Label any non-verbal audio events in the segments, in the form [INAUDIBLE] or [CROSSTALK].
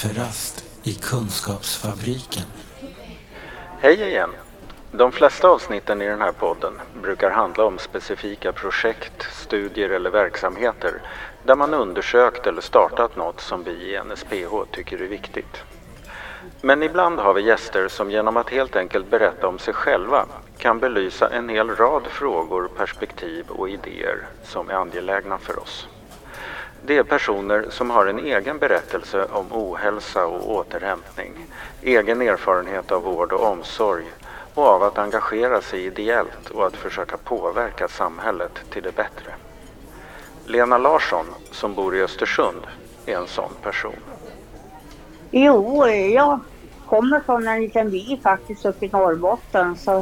Kafferast i Kunskapsfabriken. Hej igen! De flesta avsnitten i den här podden brukar handla om specifika projekt, studier eller verksamheter där man undersökt eller startat något som vi i NSPH tycker är viktigt. Men ibland har vi gäster som genom att helt enkelt berätta om sig själva kan belysa en hel rad frågor, perspektiv och idéer som är angelägna för oss. Det är personer som har en egen berättelse om ohälsa och återhämtning, egen erfarenhet av vård och omsorg och av att engagera sig ideellt och att försöka påverka samhället till det bättre. Lena Larsson, som bor i Östersund, är en sån person. Jo, jag kommer från en liten by faktiskt uppe i Norrbotten så,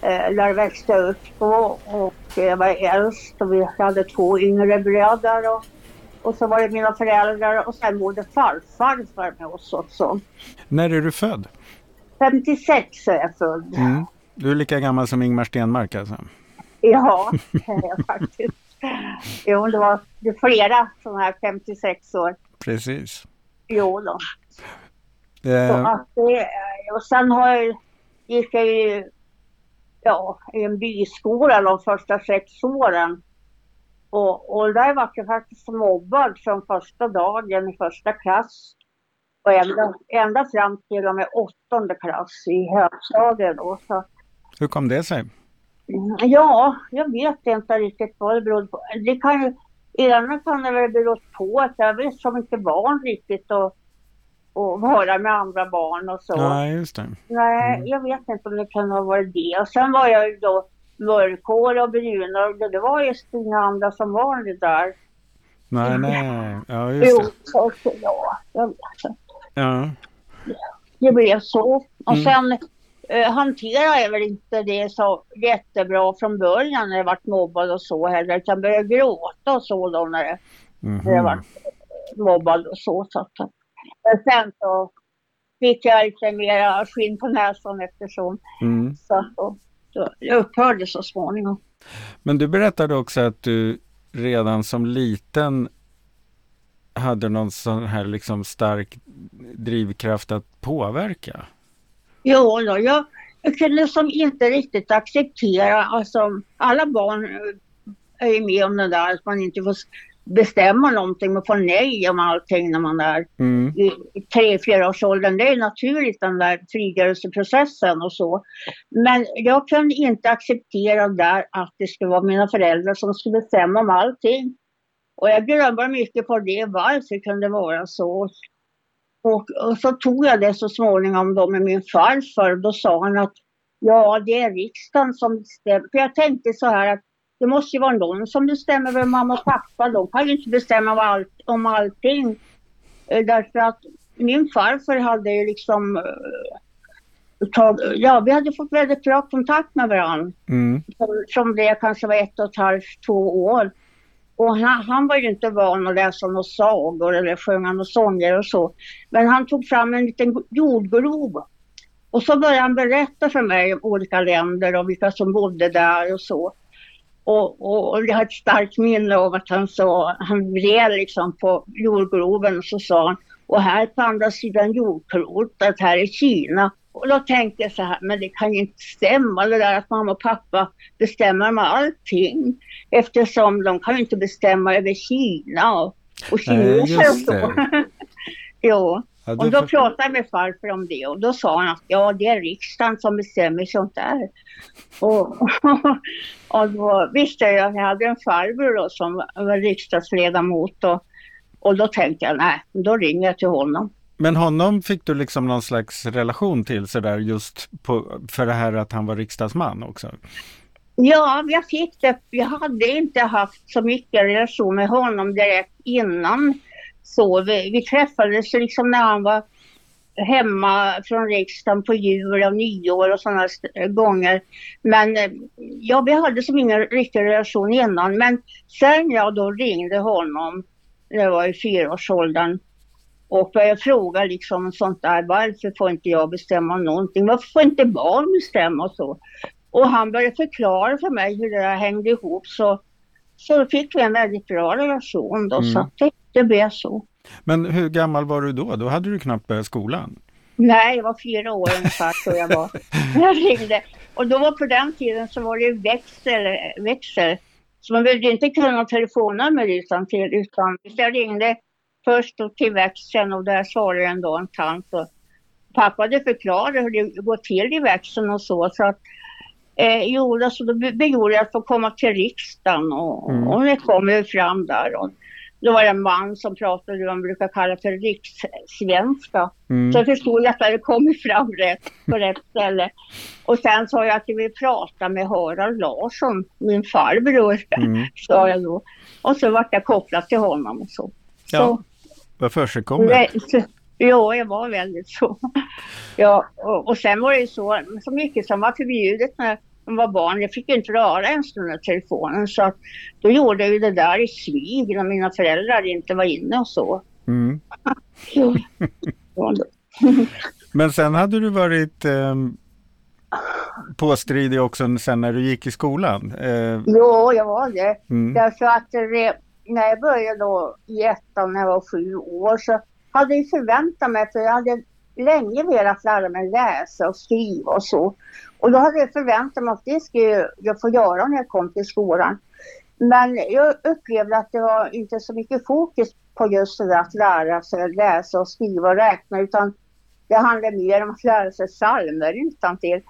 eh, där jag växte upp på och jag var äldst och vi hade två yngre bröder och, och så var det mina föräldrar och sen bodde farfar med oss också. När är du född? 56 är jag född. Mm. Du är lika gammal som Ingmar Stenmark alltså? Ja, det är jag faktiskt. Jo, det var flera sådana här 56 år. Precis. Jo då. Eh, Så att det, och sen har jag, gick jag ju ja, i en byskola de första sex åren. Och, och där var jag faktiskt mobbad från första dagen i första klass. Och ända, ända fram till och med åttonde klass i högstadiet då. Så, hur kom det sig? ja, jag vet inte riktigt vad det berodde på. Det kan ju, ena kan det väl bero på att jag var som inte van riktigt och, och vara med andra barn och så. Nej, just det. Nej, Mm. jag vet inte om det kan ha varit det. Och sen var jag ju då mörkhårig och brunögd och det var just inga andra som var det där. Nej, nej. Ja, Jo, just det. så, så, ja, jag vet inte. Ja. Det blev så. Och Mm. sen eh, hanterade jag väl inte det så jättebra från början när jag vart mobbad och så heller. Utan jag började gråta och så då när, det, när jag Mhm. vart mobbad och så. så att, men sen så fick jag lite mer skinn på näsan eftersom Mm. så då, jag upphörde så småningom. Men du berättade också att du redan som liten hade någon sån här liksom stark drivkraft att påverka. Jo, då, jag, jag kunde som inte riktigt acceptera, alltså alla barn är ju med om det där att man inte får bestämma någonting och få nej om allting när man är Mm. i tre, fyra års åldern. Det är naturligt den där frigörelseprocessen och så. Men jag kunde inte acceptera där att det skulle vara mina föräldrar som skulle bestämma om allting. Och jag glömde mycket på det, varför det kunde vara så. Och, och så tog jag det så småningom då med min farfar då sa han att ja, det är riksdagen som bestämmer. För jag tänkte så här att det måste ju vara någon som bestämmer vem mamma och pappa. De kan ju inte bestämma om, allt, om allting. Eh, Därför att min farfar hade ju liksom eh, tag, ja, vi hade fått väldigt bra kontakt med varandra. Mm. Som, som det kanske var ett och ett halvt, två år. Och han, han var ju inte van att läsa några sagor eller sjunga några sånger och så. Men han tog fram en liten jordglob. Och så började han berätta för mig om olika länder och vilka som bodde där och så. Och, och, och jag har ett starkt minne av att han sa, han vred liksom på jordgloben och så sa han, och här på andra sidan jordklotet, här är Kina. Och då tänkte jag så här, men det kan ju inte stämma det där att mamma och pappa bestämmer med allting. Eftersom de kan ju inte bestämma över Kina och, och kineser och så. det. [LAUGHS] Ja, Och då för- pratade jag med farfar om det och då sa han att ja, det är riksdagen som bestämmer sånt där. Och, [LAUGHS] och då visste jag att jag hade en farbror då som var riksdagsledamot och, och då tänkte jag nej, då ringer jag till honom. Men honom fick du liksom någon slags relation till sådär just på, för det här att han var riksdagsman också? Ja, jag fick det. Jag hade inte haft så mycket relation med honom direkt innan. Så vi, vi träffades liksom när han var hemma från riksdagen på jul och nyår och sådana gånger. Men eh, ja, vi hade som ingen riktig relation innan. Men sen jag då ringde honom, det var i fyraårsåldern, och började fråga liksom sånt där, varför får inte jag bestämma någonting? Varför får inte barn bestämma och så? Och han började förklara för mig hur det där hängde ihop så, så fick vi en väldigt bra relation då. Mm. Så det, det blev så. Men hur gammal var du då? Då hade du knappt börjat skolan. Nej, jag var fyra år ungefär tror jag var. [LAUGHS] Jag ringde. Och då var på den tiden så var det växel, växel. Så man behövde inte kunna telefonnummer utan till utan jag ringde först till växeln och där svarade ändå en tant. Och pappa hade förklarat hur det går till i växeln och så. så att, eh, jo, alltså då begärde jag att få komma till riksdagen och, mm. och det kom ju fram där. Och, då var det en man som pratade det man brukar kalla för rikssvenska. Mm. Så jag förstod att jag hade kommit fram rätt på rätt ställe. Och sen sa jag att jag ville prata med Harald Larsson, min farbror, mm. [LAUGHS] sa jag då. Och så vart jag kopplad till honom och så. Ja, så, vad försigkommet. Ja, jag var väldigt så. Ja, och, och sen var det ju så, så mycket som var förbjudet när de var barn. Jag fick inte röra ens den där telefonen så att då gjorde jag ju det där i smyg när mina föräldrar inte var inne och så. Mm. [LAUGHS] Men sen hade du varit eh, påstridig också sen när du gick i skolan? Eh. Jo, jag var det. Mm. Därför att det, när jag började då i ettan när jag var sju år så hade jag förväntat mig, för jag hade länge velat lära mig läsa och skriva och så. Och då hade jag förväntat mig att det skulle jag få göra när jag kom till skolan. Men jag upplevde att det var inte så mycket fokus på just det där att lära sig läsa och skriva och räkna utan det handlade mer om att lära sig psalmer utantill.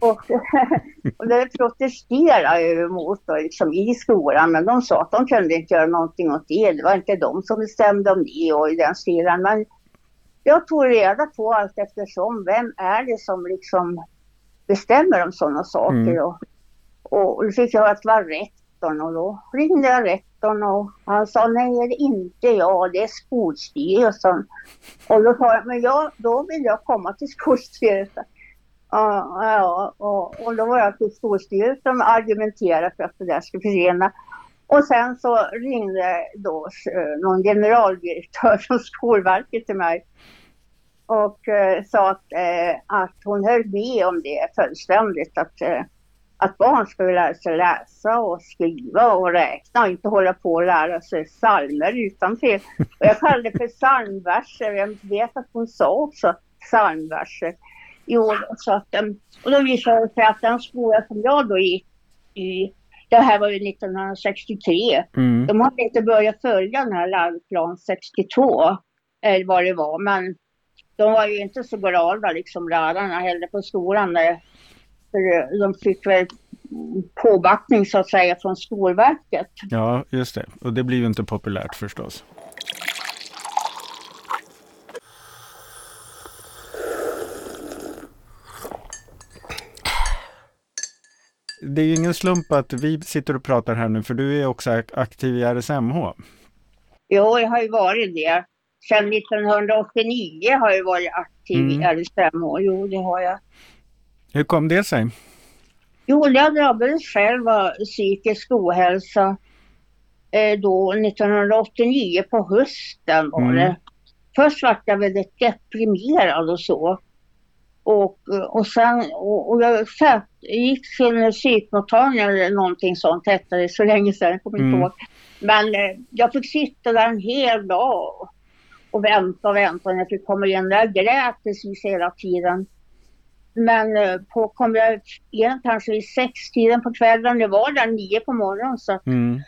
Och, [LAUGHS] och det protesterade jag emot då, liksom, i skolan men de sa att de kunde inte göra någonting åt det. Det var inte de som bestämde om det och i den stilen. Men jag tog reda på allt eftersom vem är det som liksom bestämmer om sådana saker. Mm. Och, och, då fick jag höra att det var rektorn och då ringde jag rektorn och han sa nej det är inte jag, det är skolstyrelsen. Och då sa jag, men jag, då vill jag komma till skolstyrelsen. Ja, ja och, och då var jag till skolstyrelsen och argumenterade för att det där skulle försvinna. Och sen så ringde då eh, någon generaldirektör från Skolverket till mig och eh, sa att, eh, att hon höll med om det fullständigt. Att, eh, att barn skulle lära sig läsa och skriva och räkna och inte hålla på och lära sig psalmer utantill. Och jag kallade det för psalmverser. Jag vet att hon sa också psalmverser. Jo, så att, eh, och då visade det sig att den skola som jag då gick i, det här var ju 1963, mm. de hade inte börjat följa den här läroplan 62, eller vad det var, men de var ju inte så glada liksom lärarna heller på skolan. För de fick väl påbackning så att säga från Skolverket. Ja, just det. Och det blir ju inte populärt förstås. Det är ju ingen slump att vi sitter och pratar här nu för du är också aktiv i RSMH. Jo, jag har ju varit det. Sedan 1989 har jag varit aktiv mm. i RSMH. Jo, det har jag. Hur kom det sig? Jo, jag drabbades själv av psykisk ohälsa eh, då 1989 på hösten var mm. det. Först var jag väldigt deprimerad och så. Och, och sen, och, och jag satt, gick till en psykmottagning eller någonting sånt hette det så länge sedan, jag kommer inte mm. ihåg. Men eh, jag fick sitta där en hel dag och vänta och vänta när jag fick komma in. Jag grät precis hela tiden. Men eh, på, kom jag in kanske vid sextiden på kvällen. Det var där nio på morgonen. Så. Mm.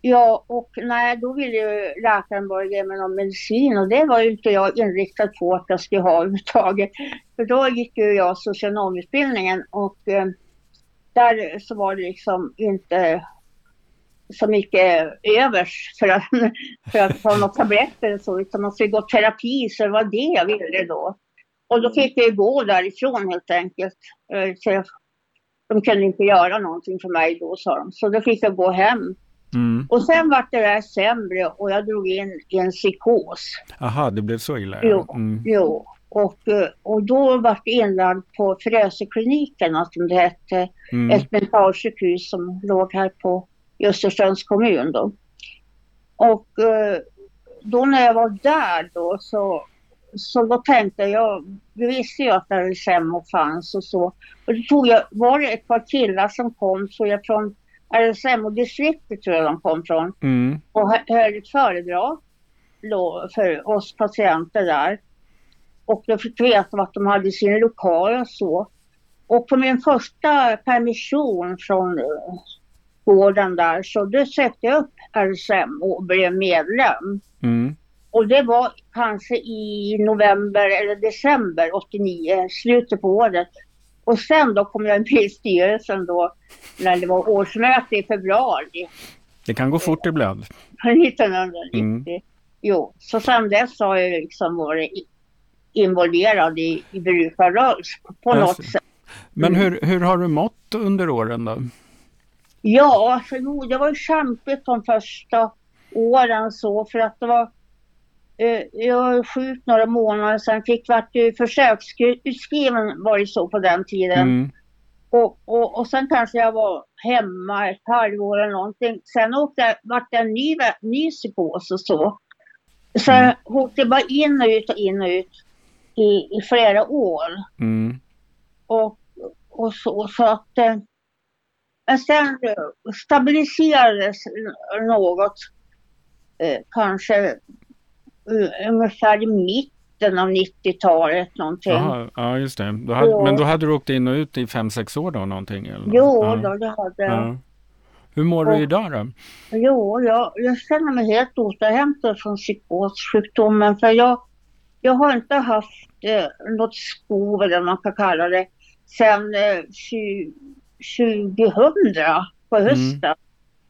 Ja, och nej, då ville ju läkaren börja ge mig någon medicin och det var ju inte jag inriktad på att jag skulle ha [LAUGHS] överhuvudtaget. För då gick ju jag socionomutbildningen och eh, där så var det liksom inte så mycket övers för att, för att ta några tabletter och så, utan man skulle gå terapi, så det var det jag ville då. Och då fick jag gå därifrån helt enkelt. Eh, så de kunde inte göra någonting för mig då, sa de. Så då fick jag gå hem. Mm. Och sen vart det där sämre och jag drog in i en psykos. Aha, det blev så illa? Jo, mm. jo. Och, eh, och då var jag inlagd på Frösekliniken, som det hette. Mm. Ett mentalsjukhus som låg här på i Östersunds kommun då. Och eh, då när jag var där då så, så då tänkte jag, vi visste ju att RSMH fanns och så. Och då tog jag, var det ett par killar som kom, så jag från RSMH-distriktet tror jag de kom från. Mm. Och höll ett föredrag. då för oss patienter där. Och jag fick veta att de hade sin lokal och så. Och på min första permission från vården där så då sökte jag upp RSM och blev medlem. Mm. Och det var kanske i november eller december 89, slutet på året. Och sen då kom jag med i styrelsen då när det var årsmöte i februari Det kan gå fort ibland. [LAUGHS] 1990. Mm. Jo, så sen dess har jag liksom varit involverad i, i brukarrörelse på, något sätt. Men hur, hur har du mått under åren då? Ja, jo, det var ju kämpigt de första åren så för att det var eh, jag var sjuk några månader sen fick vart ju försöksutskriven var det så på den tiden. Mm. Och, och, och sen kanske jag var hemma ett halvår eller någonting. Sen åkte jag, vart det en ny, ny psykos och så. Så jag åkte bara in och ut och in och ut i, i flera år. Mm. Och, och så, så att... Men sen eh, stabiliserades något. Eh, kanske eh, ungefär i mitten av 90-talet någonting. Jaha, ja, just det. Då hade. Men då hade du åkt in och ut i fem sex år då någonting? Eller? Jo, ja. då, det hade jag. Ja. Hur mår du Och- idag då? Jo, jag, jag känner mig helt återhämtad från psykossjukdomen för jag, jag har inte haft eh, något skov eller vad man kan kalla det sedan eh, 2000 på hösten.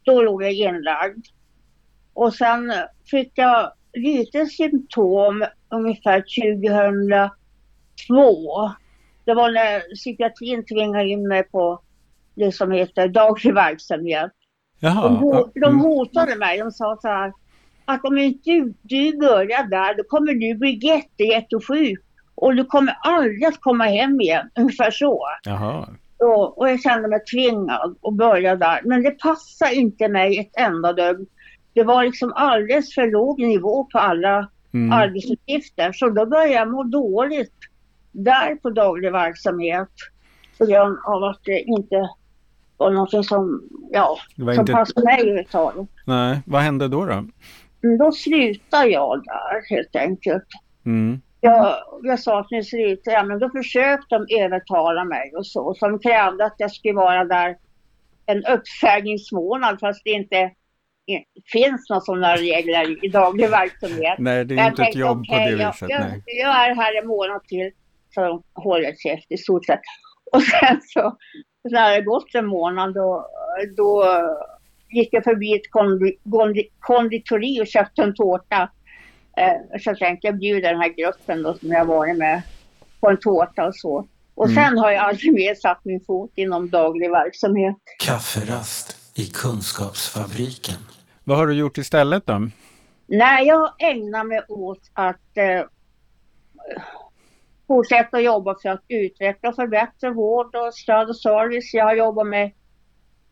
Då låg jag inlagd. Och sen fick jag lite symptom ungefär 2002. Det var när psykiatrin tvingade in mig på det som heter daglig verksamhet. Jaha. De, ho- de mm. hotade mig. De sa så här att om inte du, du börjar där då kommer du bli jätte, jättesjuk och du kommer aldrig att komma hem igen. Ungefär så. Jaha. Och, och jag kände mig tvingad att börja där. Men det passade inte mig ett enda dugg. Det var liksom alldeles för låg nivå på alla Mm. arbetsuppgifter. Så då började jag må dåligt där på daglig verksamhet. På grund av att det inte var något som, ja, som inte... passade mig överhuvudtaget. Nej, vad hände då? då? Men Då slutade jag där helt enkelt. Mm. Jag, jag sa att nu slutar jag, men då försökte de övertala mig och så. De krävde att jag skulle vara där en uppsägningsmånad fast det inte finns några sådana regler i daglig verksamhet. Nej, det är Jag inte ett tänkte, jobb på okej, det jag, viset. jag, Nej. jag är här en månad till så de håller käft i stort sett. [LAUGHS] Och sen så, så när det gått en månad då, då gick jag förbi ett kondi, kondi, konditori och köpte en tårta. Eh, så jag tänkte jag bjuder den här gruppen då som jag varit med på en tårta och så. Och Mm. sen har jag aldrig mer satt min fot inom daglig verksamhet. Kafferast i Kunskapsfabriken. Vad har du gjort istället då? Nej, jag ägnar mig åt att eh, fortsätta jobba för att utveckla och förbättra vård och stöd och service. Jag har jobbat med,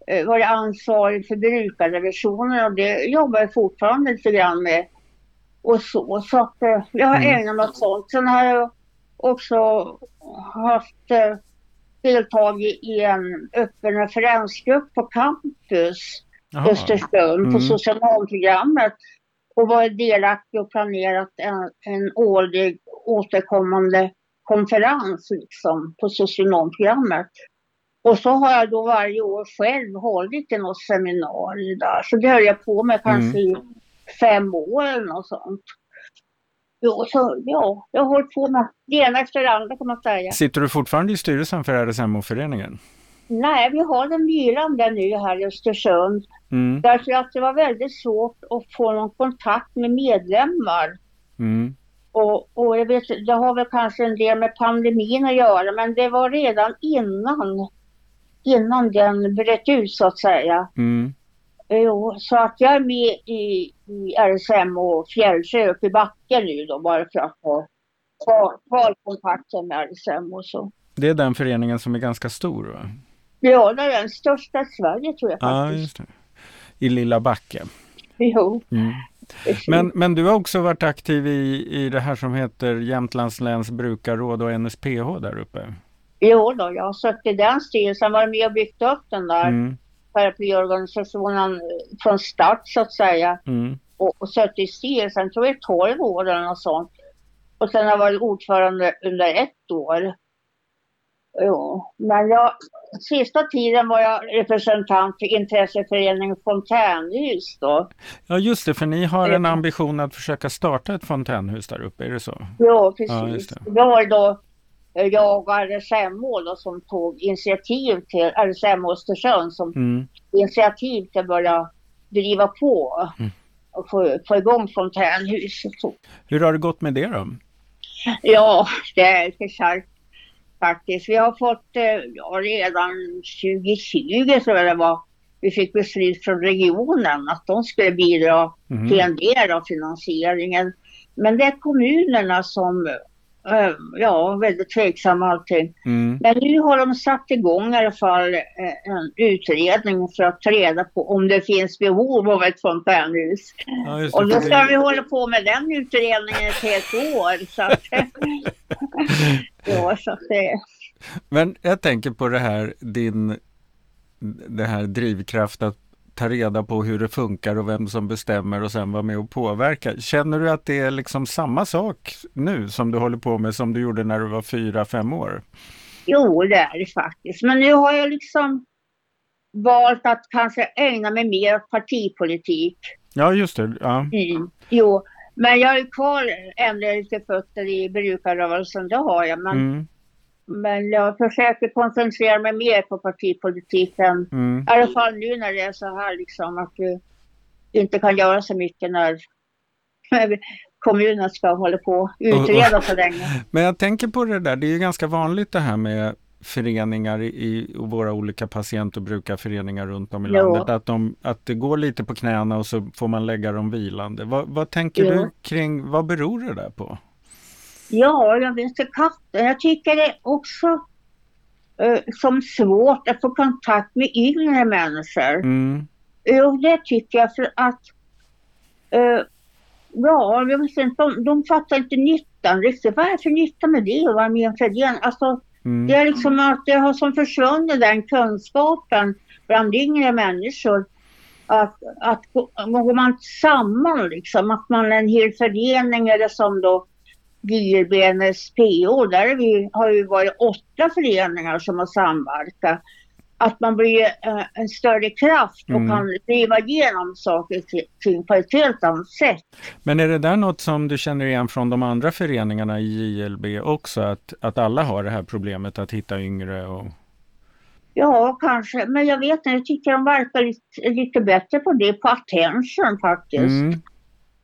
eh, varit ansvarig för brukarrevisioner och det jobbar jag fortfarande lite grann med. Och så, så att eh, jag har Mm. ägnat mig åt sånt. Sen har jag också haft eh, deltagit i en öppen referensgrupp på campus Jaha. Östersund Mm. på socionomprogrammet och varit delaktig och planerat en, en årlig återkommande konferens liksom, på socionomprogrammet. Och så har jag då varje år själv hållit i något seminarium där. Så det höll jag på med kanske i fem år eller något sånt. Jo, så, ja, jag har hållit på med det ena efter det andra kan man säga. Sitter du fortfarande i styrelsen för RSMO-föreningen? Nej, vi har den vilande nu här i Östersund. Mm. Därför att det var väldigt svårt att få någon kontakt med medlemmar. Mm. Och, och jag vet, det har väl kanske en del med pandemin att göra, men det var redan innan, innan den bröt ut så att säga. Mm. Jo, så att jag är med i, i RSM och Fjällsjö uppe i backen nu då, bara för att ha ta kontakten med RSM och så. Det är den föreningen som är ganska stor va? Ja, det är den största i Sverige tror jag Ja, faktiskt. det. I Lilla Backe. Jo, Mm. Men, men du har också varit aktiv i, i det här som heter Jämtlands läns brukarråd och NSPH där uppe. Jo då, jag har suttit i den styrelsen, varit med och byggt upp den där Mm. Paraplyorganisationen från start så att säga. Mm. och, och suttit i styrelsen, tror jag 12 år eller något sånt. Och sen har jag varit ordförande under ett år. Jo, men jag, sista tiden var jag representant för intresseföreningen Fontänhus då. Ja just det, för ni har en ambition att försöka starta ett fontänhus där uppe, är det så? Ja, precis. Ja, det. det var då jag och RSMO då, som tog initiativ till, RSMO Östersund som mm. initiativ till att börja driva på mm. och få, få igång fontänhuset. Hur har det gått med det då? Ja, det är kärvt faktiskt. Vi har fått, eh, ja, redan 2020 tror jag det var, vi fick beslut från regionen att de skulle bidra mm. till en del av finansieringen. Men det är kommunerna som ja, väldigt tveksam allting. Mm. Men nu har de satt igång i alla fall eh, en utredning för att ta reda på om det finns behov av ett fontänhus. Ja, och då ska vi hålla på med den utredningen ett helt år. Så att, [LAUGHS] ja, så att det... Men jag tänker på det här, din det här drivkraft att ta reda på hur det funkar och vem som bestämmer och sen vara med och påverka. Känner du att det är liksom samma sak nu som du håller på med som du gjorde när du var fyra, fem år? Jo, det är det faktiskt. Men nu har jag liksom valt att kanske ägna mig mer åt partipolitik. Ja, just det. Ja. Mm. Jo, men jag är kvar ännu lite fötter i brukarrörelsen, det har jag. Men mm. Men jag försöker koncentrera mig mer på partipolitiken. Mm. I alla fall nu när det är så här liksom att du inte kan göra så mycket när [LAUGHS] kommunen ska hålla på och utreda så länge. [LAUGHS] Men jag tänker på det där, det är ju ganska vanligt det här med föreningar i våra olika patient och brukarföreningar runt om i jo. landet. Att, de, att det går lite på knäna och så får man lägga dem vilande. Vad, vad tänker jo. du kring, vad beror det där på? Ja, jag vet inte katten. Jag tycker det är också uh, som svårt att få kontakt med yngre människor. Mm. Jo, det tycker jag för att uh, Ja, jag vet inte, de, de fattar inte nyttan riktigt. Vad är det för nytta med det att vara med i en förening? Alltså, mm. Det är liksom att det har som försvunnit den kunskapen bland yngre människor. Att, att går man samman liksom, att man är en hel förening eller som då Gierbenes PO, där vi, har ju varit åtta föreningar som har samverkat. Att man blir eh, en större kraft och mm. kan driva igenom saker ting på ett helt annat sätt. Men är det där något som du känner igen från de andra föreningarna i JLB också? Att, att alla har det här problemet att hitta yngre? Och... Ja, kanske. Men jag vet inte, jag tycker de verkar lite, lite bättre på det, på attention faktiskt. Mm.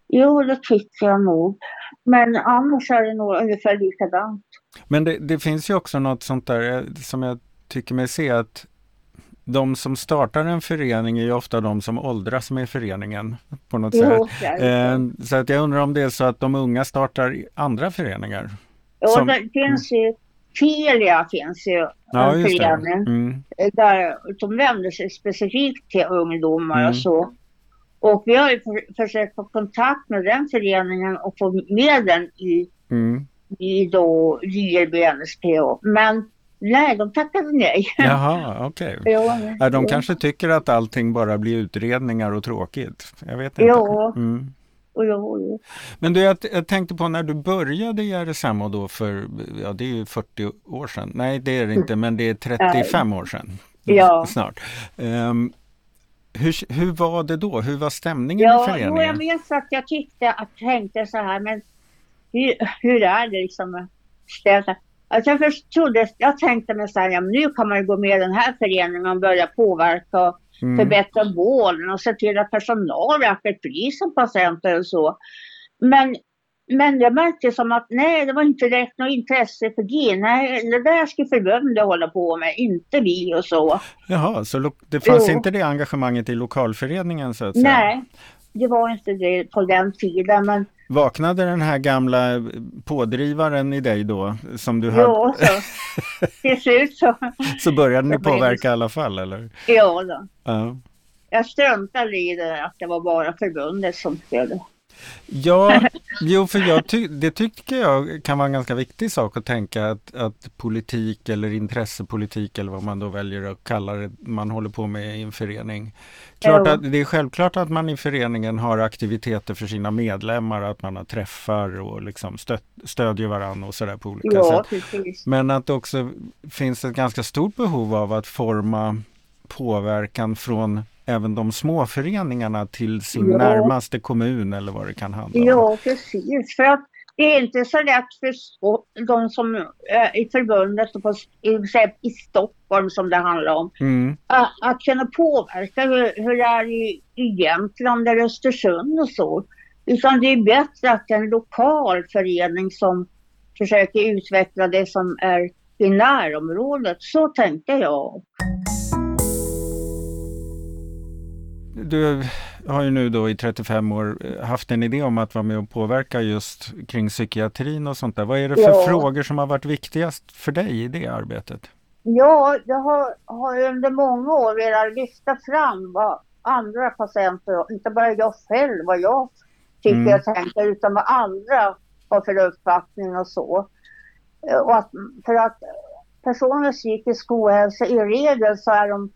Jo, det tycker jag nog. Men annars är det nog ungefär likadant. Men det, det, finns ju också något sånt där eh, som jag tycker mig se att de som startar en förening är ju ofta de som åldras med föreningen på något jo, sätt. Eh, så att jag undrar om det är så att de unga startar andra föreningar? Ja, som... det finns ju Telia finns ju ja, en förening mm. där de vänder sig specifikt till ungdomar mm. och så. Och vi har ju för, försökt få kontakt med den föreningen och få med den i, mm. i då JLB NSPH. Men nej, de tackade nej. [LAUGHS] Jaha, okej. Okay. ja, de kanske tycker att allting bara blir utredningar och tråkigt. Jag vet inte. Ja. Mm. Jo. Men du, jag, jag, tänkte på när du började i RSMO då för, ja det är ju 40 år sedan. Nej det är det inte, men det är 35 år sedan. Ja. Snart. Um, hur, hur var det då? Hur var stämningen ja, i föreningen? Ja, jag minns att jag tyckte att tänkte så här, men hur, hur är det liksom ställt? Alltså jag först trodde, jag tänkte mig så här, ja, nu kan man ju gå med i den här föreningen och börja påverka och mm. förbättra vården och se till att personal räcker pris som patienter och så. Men men jag märkte som att nej, det var inte direkt något intresse för det. Nej, det där ska förbundet hålla på med, inte vi och så. Jaha, så det fanns jo. inte det engagemanget i lokalföreningen så att säga? Nej, det var inte det på den tiden. Men... Vaknade den här gamla pådrivaren i dig då? Som du hade... Jo, så. till slut så. [LAUGHS] så började ni påverka i alla fall eller? Ja, då. Ja. Jag struntade i det att det var bara förbundet som skulle Ja, [LAUGHS] jo, för jag ty det tycker jag kan vara en ganska viktig sak att tänka att, att politik eller intressepolitik eller vad man då väljer att kalla det man håller på med i en förening. Klart att, det är självklart att man i föreningen har aktiviteter för sina medlemmar, att man har träffar och liksom stö stödjer varandra och sådär på olika ja, sätt. Precis. Men att det också finns ett ganska stort behov av att forma påverkan från även de små föreningarna till sin Ja. närmaste kommun eller vad det kan handla om. Ja, precis. För att det är inte så lätt för de som är i förbundet på, i, i Stockholm som det handlar om Mm. att, att kunna påverka hur, hur det är i, i Jämtland eller Östersund och så. Utan det är bättre att en lokal förening som försöker utveckla det som är i närområdet. Så tänkte jag. Du har ju nu då i 35 år eh, haft en idé om att vara med och påverka just kring psykiatrin och sånt där. Vad är det för Ja. frågor som har varit viktigast för dig i det arbetet? Ja, jag har, har under många år velat lyfta fram vad andra patienter, inte bara jag själv, vad jag tycker Mm. och tänker, utan vad andra har för uppfattning och så. Eh, Och att, för att personer med psykisk ohälsa i regel så är de,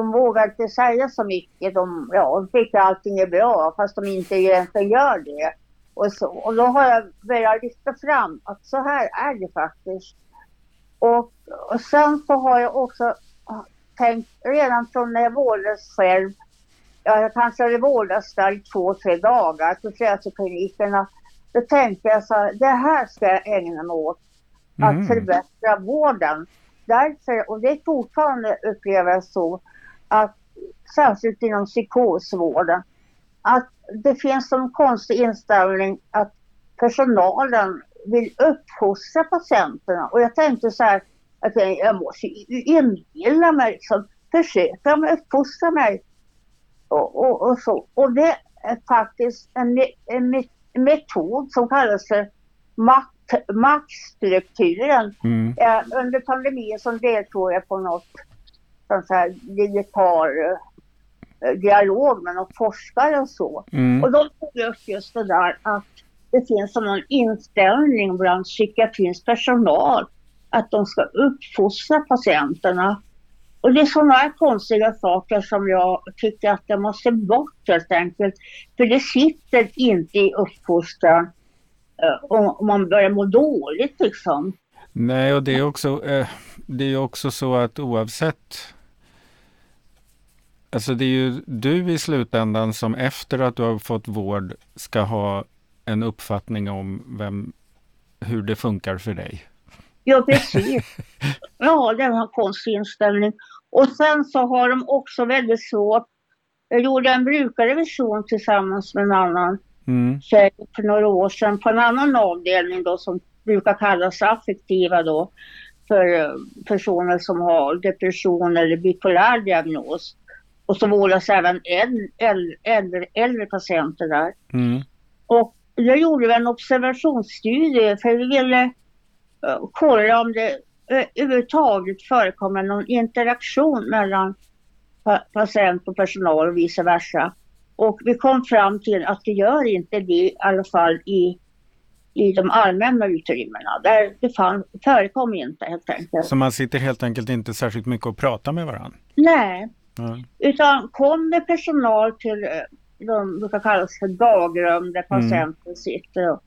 de vågar inte säga så mycket. De, ja, de tycker allting är bra fast de inte egentligen gör det. Och, så. och då har jag velat lyfta fram att så här är det faktiskt. Och, och sen så har jag också tänkt redan från när jag vårdades själv, ja, jag kanske hade vårdats där i två, tre dagar på födelseklinikerna. Då tänkte jag så här, det här ska jag ägna mig åt, att Mm. förbättra vården. Därför, och det är fortfarande upplever jag så, att särskilt inom psykosvården, att det finns en konstig inställning att personalen vill uppfostra patienterna. Och jag tänkte så här, att jag, jag måste inbilla mig, liksom, försöka uppfostra mig. Och, och, och, så. och det är faktiskt en, en me- metod som kallas för makt, maktstrukturen. Mm. Eh, under pandemin så deltog jag på något sånt här digital eh, dialog med någon forskare och så. Mm. Och de tog upp just det där att det finns en inställning bland psykiatrins personal att de ska uppfostra patienterna. Och det är sådana här konstiga saker som jag tycker att det måste bort helt enkelt. För det sitter inte i uppfostran eh, om, man börjar må dåligt liksom. Nej, och det är också, eh, det är också så att oavsett Alltså det är ju du i slutändan som efter att du har fått vård ska ha en uppfattning om vem, hur det funkar för dig. Ja, precis. [LAUGHS] Ja, det var en konstig inställning. Och sen så har de också väldigt svårt. Jag gjorde en brukarrevision tillsammans med en annan Mm. tjej för några år sedan på en annan avdelning då som brukar kallas affektiva då för eh, personer som har depression eller bipolär diagnos. Och så vårdas även äldre, äldre, äldre, patienter där. Mm. Och jag gjorde en observationsstudie för vi ville eh, kolla om det eh, överhuvudtaget förekommer någon interaktion mellan pa- patient och personal och vice versa. Och vi kom fram till att det gör inte det i alla fall i, i de allmänna utrymmena. Där det fann, förekom inte helt enkelt. Så man sitter helt enkelt inte särskilt mycket och pratar med varandra. Nej, Utan kom det personal till, eh, de brukar kallas för dagrum där Mm. patienten sitter och,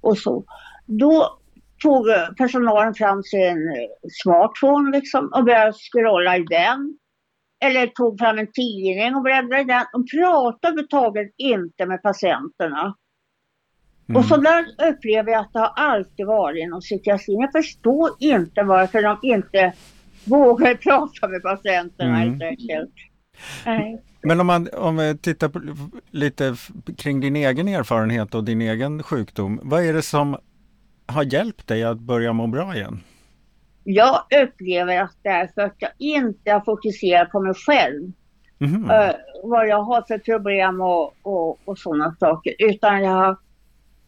och så. Då tog eh, personalen fram sin eh, smartphone liksom och började scrolla i den. Eller tog fram en tidning och bläddrade i den. De pratade överhuvudtaget inte med patienterna. Mm. Och så där upplever jag att det har alltid varit inom psykiatrin. Jag förstår inte varför de inte vågar prata med patienterna Mm. helt enkelt. Nej. Men om, man, om vi tittar på, lite kring din egen erfarenhet och din egen sjukdom. Vad är det som har hjälpt dig att börja må bra igen? Jag upplever att det är för att jag inte har fokuserat på mig själv. Mhm. eh, vad jag har för problem och, och, och sådana saker. Utan jag har,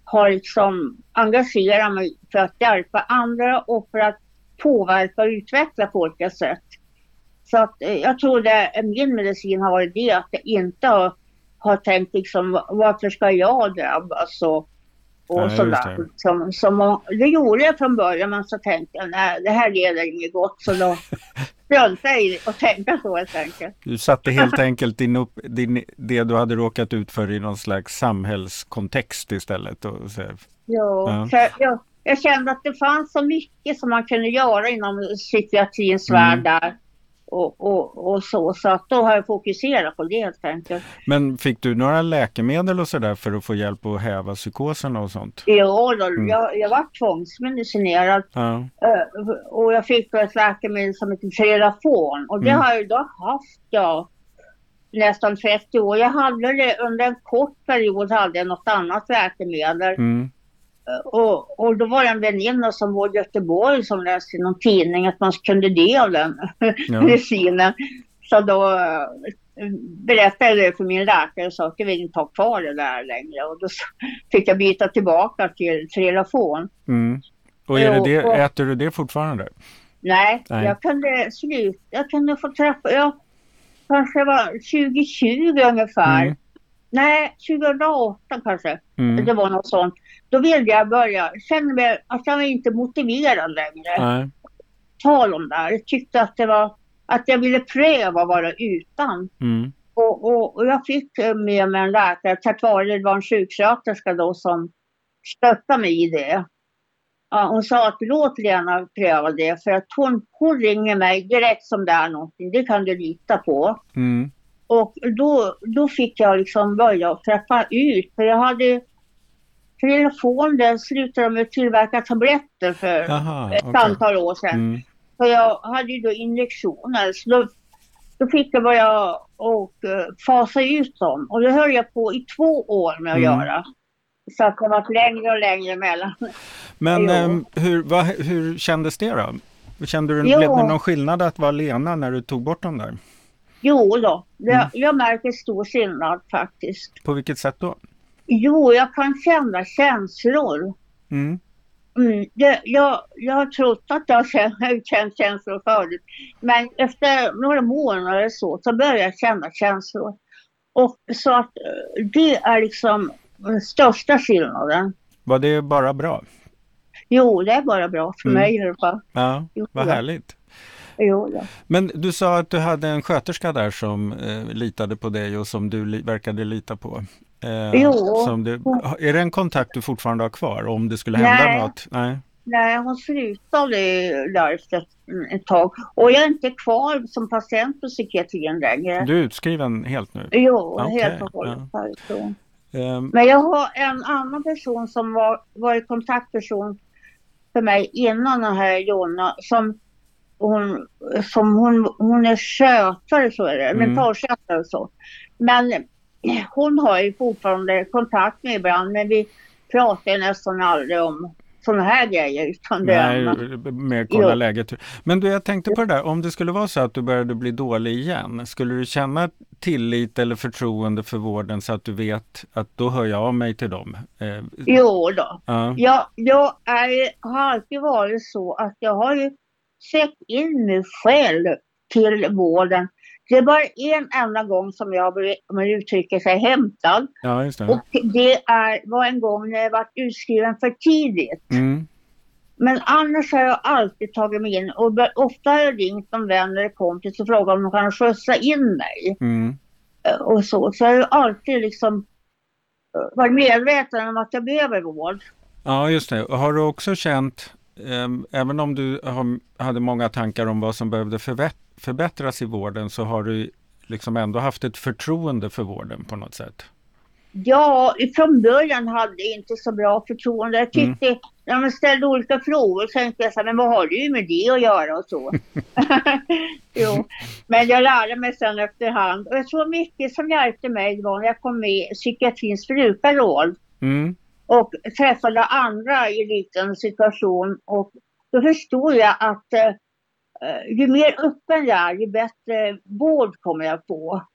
har liksom engagerat mig för att hjälpa andra och för att påverka och utveckla på olika sätt. Så att eh, jag tror det är min medicin har varit det att jag inte har har tänkt liksom varför ska jag drabbas och, och Nej, sådär. det. Som, som, det gjorde jag från början men så tänkte jag nej det här leder inget gott så då [LAUGHS] struntade jag i att tänka så helt enkelt. Du satte helt enkelt din upp, din, det du hade råkat ut för i någon slags samhällskontext istället. Och så, Jo, Ja. för jag, jag kände att det fanns så mycket som man kunde göra inom psykiatrins Mm. värld där. Och, och, och så, så att då har jag fokuserat på det helt enkelt. men fick du några läkemedel och sådär för att få hjälp att häva psykoserna och sånt? Jo, då, Mm. jag, jag var tvångsmedicinerad Ja, eh, och jag fick ett läkemedel som heter Trelafon och det Mm. har jag då haft jag nästan 30 år. Jag hade det under en kort period hade jag något annat läkemedel mm, Och, och då var det en väninna som var i Göteborg som läste i någon tidning att man kunde ge av den Ja. [LAUGHS] medicinen. Så då eh, berättade jag det för min läkare och sa att jag vill inte ha kvar det där längre. Och då fick jag byta tillbaka till Trelafon. mm. Och är det Jo, det, äter du det fortfarande? Nej, Nej. jag kunde sluta. Jag kunde få träffa, jag kanske var 2020 ungefär. Mm. Nej, 2008 kanske. Mm. Det var något sånt. Då ville jag börja, kände mig att jag var inte motiverad längre. Nej. Tal om det här. Jag tyckte att det var, att jag ville pröva att vara utan. Mm. Och, och, och jag fick med mig en läkare, tack vare det var en sjuksköterska då som stöttade mig i det. Ja, hon sa att låt Lena pröva det för att hon, hon ringer mig direkt som det är någonting. Det kan du lita på. Mm. Och då, då fick jag liksom börja träffa ut. För jag hade telefon, där slutade de med tillverka tabletter för Jaha, ett okej. antal år sedan. Mm. För jag hade ju då injektioner. Så då, då fick jag börja och uh, fasa ut dem. Och det höll jag på i två år med att Mm. göra. Så att det var längre och längre emellan. Men Jo. ehm, hur, vad, hur kändes det då? Kände du, Jo. blev det någon skillnad att vara Lena när du tog bort dem där? Jo då, jag, Mm. jag märker stor skillnad faktiskt. På vilket sätt då? Jo, jag kan känna känslor. Mm. Mm, det, jag, jag har trott att jag har [LAUGHS] känt, känslor förut. Men efter några månader så, så börjar jag känna känslor. Och så att eh, det är liksom den största skillnaden. Var det bara bra? Jo, det är bara bra för Mm. mig i alla fall. Ja, Jo, vad ja. härligt. Jo, ja. Men du sa att du hade en sköterska där som eh, litade på dig och som du li- verkade lita på. Eh, Jo. Som du, är det en kontakt du fortfarande har kvar om det skulle hända Nej. något? Nej. Nej, hon slutade där efter ett, tag. Och jag är inte kvar som patient på psykiatrin längre. Du är utskriven helt nu? Jo, Okej, helt och hållet härifrån. Ehm, Men jag har en annan person som var, var kontaktperson för mig innan den här Jonna som hon, som hon, hon är skötare så är det, Mm. mentalskötare och så. Men hon har ju fortfarande kontakt med ibland men vi pratar nästan aldrig om sådana här grejer utan Nej, mer kolla Jo. läget. Men du, jag tänkte på det där, om det skulle vara så att du började bli dålig igen, skulle du känna tillit eller förtroende för vården så att du vet att då hör jag av mig till dem? Eh, Jo då. ja. Jag, jag är, har alltid varit så att jag har ju sett in mig själv till vården. Det är bara en enda gång som jag blivit, om man uttrycker sig, hämtad. ja, just det. Och det är, var en gång när jag var utskriven för tidigt. Mm. Men annars har jag alltid tagit mig in och ofta har jag ringt en vän eller kompis och frågat om de kan skjutsa in mig. Mm. Eh, Och så. så jag har alltid liksom eh, varit medveten om att jag behöver vård. Ja, just det. Har du också känt, ehm, även om du har, hade många tankar om vad som behövde förvet- förbättras i vården, så har du liksom ändå haft ett förtroende för vården på något sätt? Ja, från början hade jag inte så bra förtroende. Jag tyckte, när man ställde olika frågor så tänkte jag så här, men vad har du med det att göra och så. [LAUGHS] [LAUGHS] jo. Men jag lärde mig sen efterhand. Och jag tror mycket som hjälpte mig var när jag kom med i psykiatrins brukarråd Mm. och träffade andra i liknande situation. Och då förstod jag att eh, ju mer öppen jag är, ju bättre vård kommer jag få.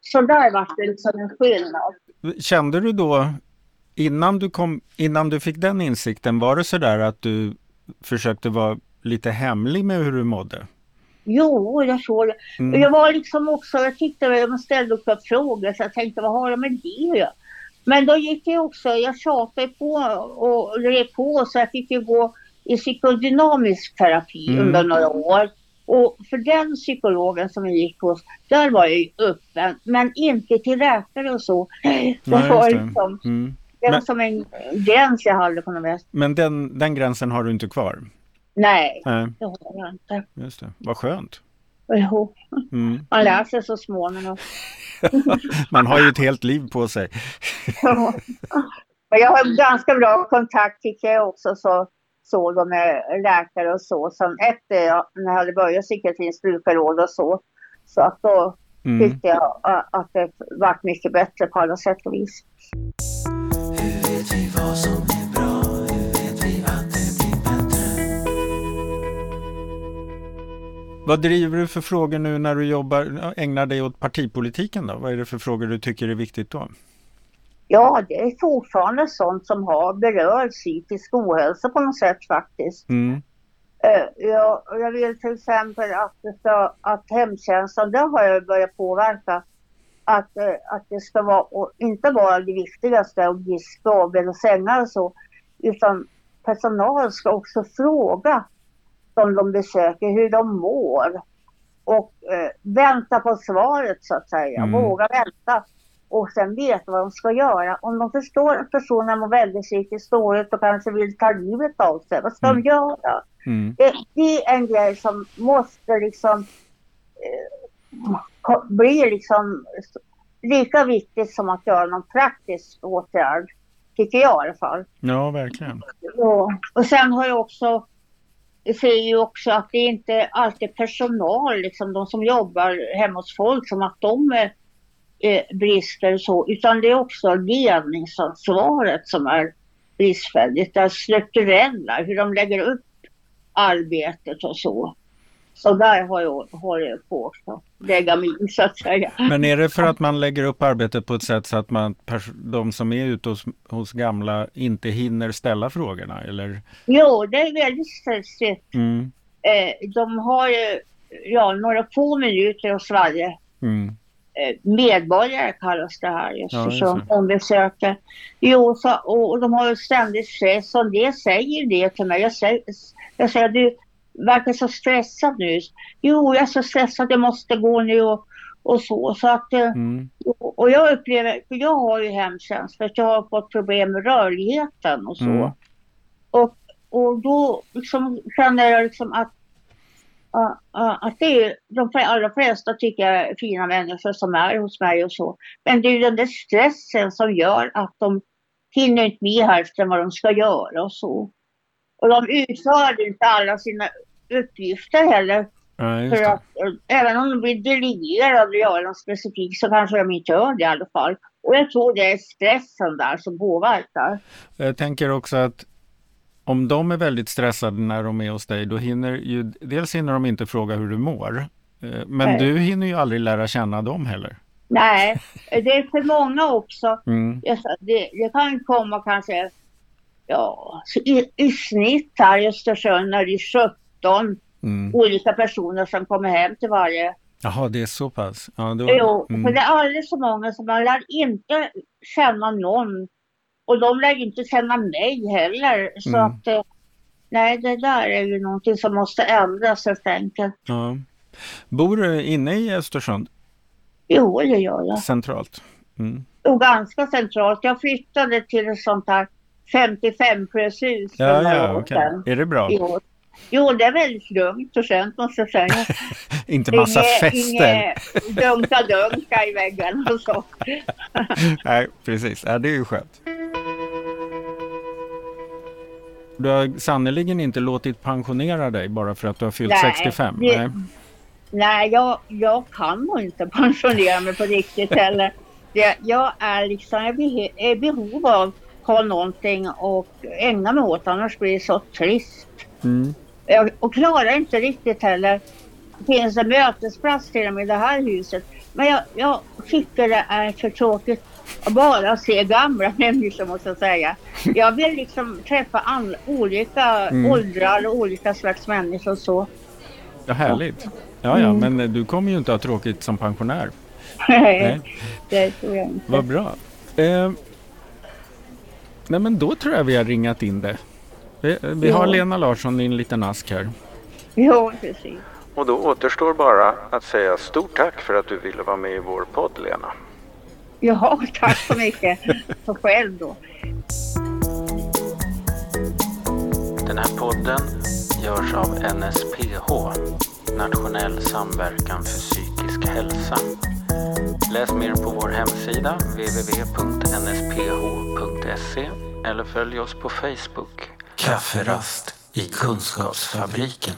Så där var det liksom en skillnad. Kände du då, innan du, kom, innan du fick den insikten, var det så där att du försökte vara lite hemlig med hur du mådde? Jo, jag såg det. Mm. Jag var liksom också, jag tyckte de ställde upp frågor så jag tänkte vad har de med det? Men då gick jag också, jag tjatade på och drev på så jag fick ju gå i psykodynamisk terapi Mm. under några år. Och för den psykologen som jag gick hos, där var jag ju öppen, men inte till läkare och så. [CLEARS THROAT] Det Nej, var just det. liksom, Mm. det var Men- som en gräns jag hade på något vis. Men den, den gränsen har du inte kvar? Nej, Nej, det har jag inte. just det. Vad skönt. Jo, Mm. man lär sig så småningom. [LAUGHS] Man har ju ett helt liv på sig. Ja. Men jag har ganska bra kontakt tycker jag också så, så då med läkare och så. Sen efter jag, när jag hade börjat psykiatrins brukarråd och så. Så att då Mm. tyckte jag att det vart mycket bättre på alla sätt och vis. Hur vet vi vad som är bra? Hur vet vi att det blir bättre? Vad driver du för frågor nu när du jobbar, ägnar dig åt partipolitiken då? Vad är det för frågor du tycker är viktigt då? Ja, det är fortfarande sånt som har berör psykisk ohälsa på något sätt faktiskt. Mm. Eh, Jag, jag vill till exempel att, ska, att hemtjänsten, det har jag börjat påverka. Att, eh, att det ska vara, och inte vara det viktigaste att diska och bädda sängar och så. Utan personal ska också fråga de de besöker hur de mår. Och eh, vänta på svaret så att säga. Mm. Våga vänta. Och sen veta vad de ska göra. Om de förstår att personen mår väldigt psykiskt dåligt och kanske vill ta livet av sig. Vad ska Mm. de göra? Mm. Det, det är en grej som måste liksom eh, bli liksom lika viktigt som att göra någon praktisk åtgärd. Tycker jag i alla fall. Ja, verkligen. Och, och sen har jag också, jag ser ju också att det inte alltid är personal, liksom de som jobbar hemma hos folk, som att de är eh, brister och så, utan det är också ledningsansvaret som är bristfälligt. Det strukturella, hur de lägger upp arbetet och så. Så där har jag, har jag på också, lägga mig så att säga. Men är det för att man lägger upp arbetet på ett sätt så att man, de som är ute hos, hos gamla inte hinner ställa frågorna? Eller? Jo, det är väldigt stressigt. Mm. Eh, de har ju ja, några få minuter hos varje Mm. Eh, medborgare kallas det här just, Ja, som besöker. Jo, så, och, de har ju ständigt stress och det säger det till mig. Jag säger, jag säger du verkar så stressad nu. Jo, jag är så stressad, jag måste gå nu och, och så. så att, eh, Mm. och och jag upplever, för jag har ju hemtjänst för att jag har fått problem med rörligheten och så. Mm. Och, och då liksom känner jag liksom att, att det är, de allra flesta tycker jag är fina människor som är hos mig och så. Men det är ju den där stressen som gör att de hinner inte med hälften vad de ska göra och så. Och de utför inte alla sina uppgifter heller. Ja, För att, eh, även om de blir delegerade att göra något specifikt så kanske de inte gör det i alla fall. Och jag tror det är stressen där som påverkar. Jag tänker också att om de är väldigt stressade när de är hos dig, då hinner ju, dels hinner de inte fråga hur du mår. Eh, Men Nej. du hinner ju aldrig lära känna dem heller. Nej, det är för många också. Mm. Det, det kan komma kanske ja, i, i snitt här i Östersund när det är 17 Mm. olika personer som kommer hem till varje. Jaha, det är så pass. Ja, då, Jo, för mm. det är alldeles så många som man lär inte känna någon. Och de lär inte känna mig heller. Så Mm. att eh, nej, det där är ju någonting som måste ändras helt enkelt. ja. Bor du inne i Östersund? Jo, det gör jag. Centralt? Mm. Och ganska centralt. Jag flyttade till ett sånt här 55 plus hus för Ja, ja, år sedan. Är det bra? Jo. jo, det är väldigt lugnt och skönt måste jag säga. [LAUGHS] Inte massa fester? Inget dunka-dunka i väggen och så. [LAUGHS] Nej, precis. Ja, det är ju skönt. Du har sannerligen inte låtit pensionera dig bara för att du har fyllt Nej, 65? det- Nej. Nej, jag, jag kan nog inte pensionera mig på riktigt heller. Det, jag är liksom i behov av att ha någonting och ägna mig åt annars blir det så trist. Mm. Jag, och klarar inte riktigt heller. Det finns en mötesplats till och med i det här huset. Men jag, jag tycker det är för tråkigt bara se gamla [LAUGHS] människor måste jag säga. Jag vill liksom träffa an, olika Mm. åldrar och olika slags människor så. Ja, härligt. Ja, ja, men eh, du kommer ju inte ha tråkigt som pensionär. [LAUGHS] Nej, det tror jag inte. Vad bra. Eh, nej, men då tror jag vi har ringat in det. Vi, vi har. Lena Larsson i en liten ask här. Ja, precis. Och då återstår bara att säga stort tack för att du ville vara med i vår podd, Lena. Ja, tack så mycket. [LAUGHS] Så själv då. Den här podden görs av NSPH, Nationell samverkan för psykisk hälsa. Läs mer på vår hemsida www.nsph.se eller följ oss på Facebook. Kafferast i Kunskapsfabriken.